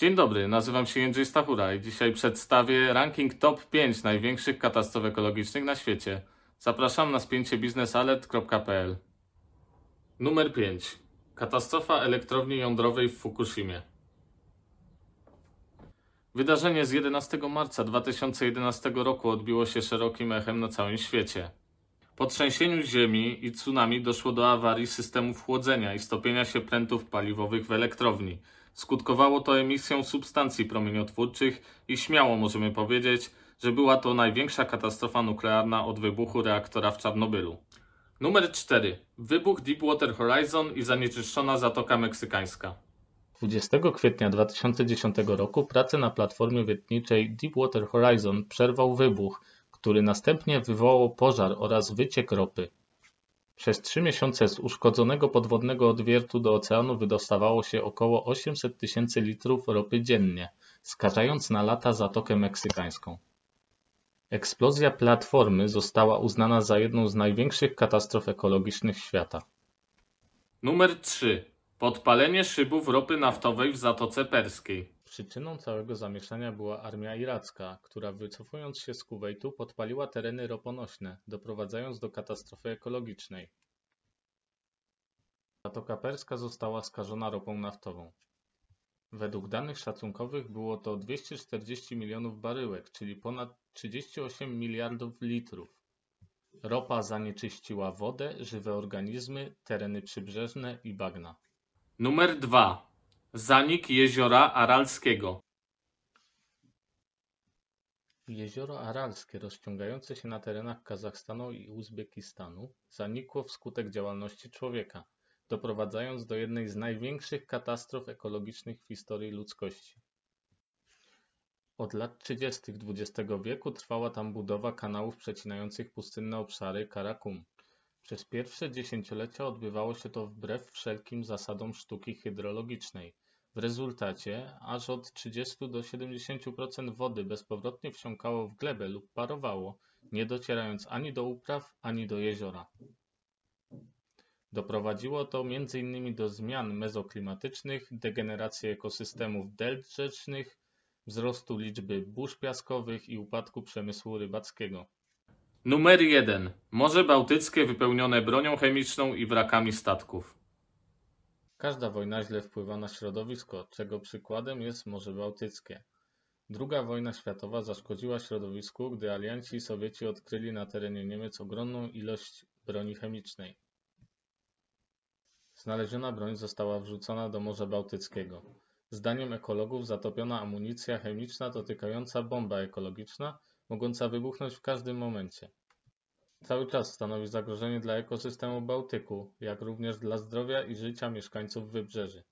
Dzień dobry, nazywam się Jędrzej Stachura i dzisiaj przedstawię ranking top 5 największych katastrof ekologicznych na świecie. Zapraszam na spięcie biznesalert.pl Numer 5. Katastrofa elektrowni jądrowej w Fukushimie. Wydarzenie z 11 marca 2011 roku odbiło się szerokim echem na całym świecie. Po trzęsieniu ziemi i tsunami doszło do awarii systemów chłodzenia i stopienia się prętów paliwowych w elektrowni. Skutkowało to emisją substancji promieniotwórczych i śmiało możemy powiedzieć, że była to największa katastrofa nuklearna od wybuchu reaktora w Czarnobylu. Numer 4. Wybuch Deepwater Horizon i zanieczyszczona Zatoka Meksykańska. 20 kwietnia 2010 roku prace na platformie wiertniczej Deepwater Horizon przerwał wybuch, który następnie wywołał pożar oraz wyciek ropy. Przez trzy miesiące z uszkodzonego podwodnego odwiertu do oceanu wydostawało się około 800 tysięcy litrów ropy dziennie, skażając na lata Zatokę Meksykańską. Eksplozja platformy została uznana za jedną z największych katastrof ekologicznych świata. Numer 3. Podpalenie szybów ropy naftowej w Zatoce Perskiej. Przyczyną całego zamieszania była armia iracka, która wycofując się z Kuwejtu podpaliła tereny roponośne, doprowadzając do katastrofy ekologicznej. Zatoka Perska została skażona ropą naftową. Według danych szacunkowych było to 240 milionów baryłek, czyli ponad 38 miliardów litrów. Ropa zanieczyściła wodę, żywe organizmy, tereny przybrzeżne i bagna. Numer 2. Zanik jeziora Aralskiego. Jezioro Aralskie, rozciągające się na terenach Kazachstanu i Uzbekistanu, zanikło wskutek działalności człowieka, doprowadzając do jednej z największych katastrof ekologicznych w historii ludzkości. Od lat 30. XX wieku trwała tam budowa kanałów przecinających pustynne obszary Karakum. Przez pierwsze dziesięciolecia odbywało się to wbrew wszelkim zasadom sztuki hydrologicznej. W rezultacie aż od 30 do 70% wody bezpowrotnie wsiąkało w glebę lub parowało, nie docierając ani do upraw, ani do jeziora. Doprowadziło to m.in. do zmian mezoklimatycznych, degeneracji ekosystemów delt rzecznych, wzrostu liczby burz piaskowych i upadku przemysłu rybackiego. Numer 1. Morze Bałtyckie wypełnione bronią chemiczną i wrakami statków. Każda wojna źle wpływa na środowisko, czego przykładem jest Morze Bałtyckie. Druga wojna światowa zaszkodziła środowisku, gdy alianci i Sowieci odkryli na terenie Niemiec ogromną ilość broni chemicznej. Znaleziona broń została wrzucona do Morza Bałtyckiego. Zdaniem ekologów zatopiona amunicja chemiczna to tykająca bomba ekologiczna, mogąca wybuchnąć w każdym momencie. Cały czas stanowi zagrożenie dla ekosystemu Bałtyku, jak również dla zdrowia i życia mieszkańców wybrzeży.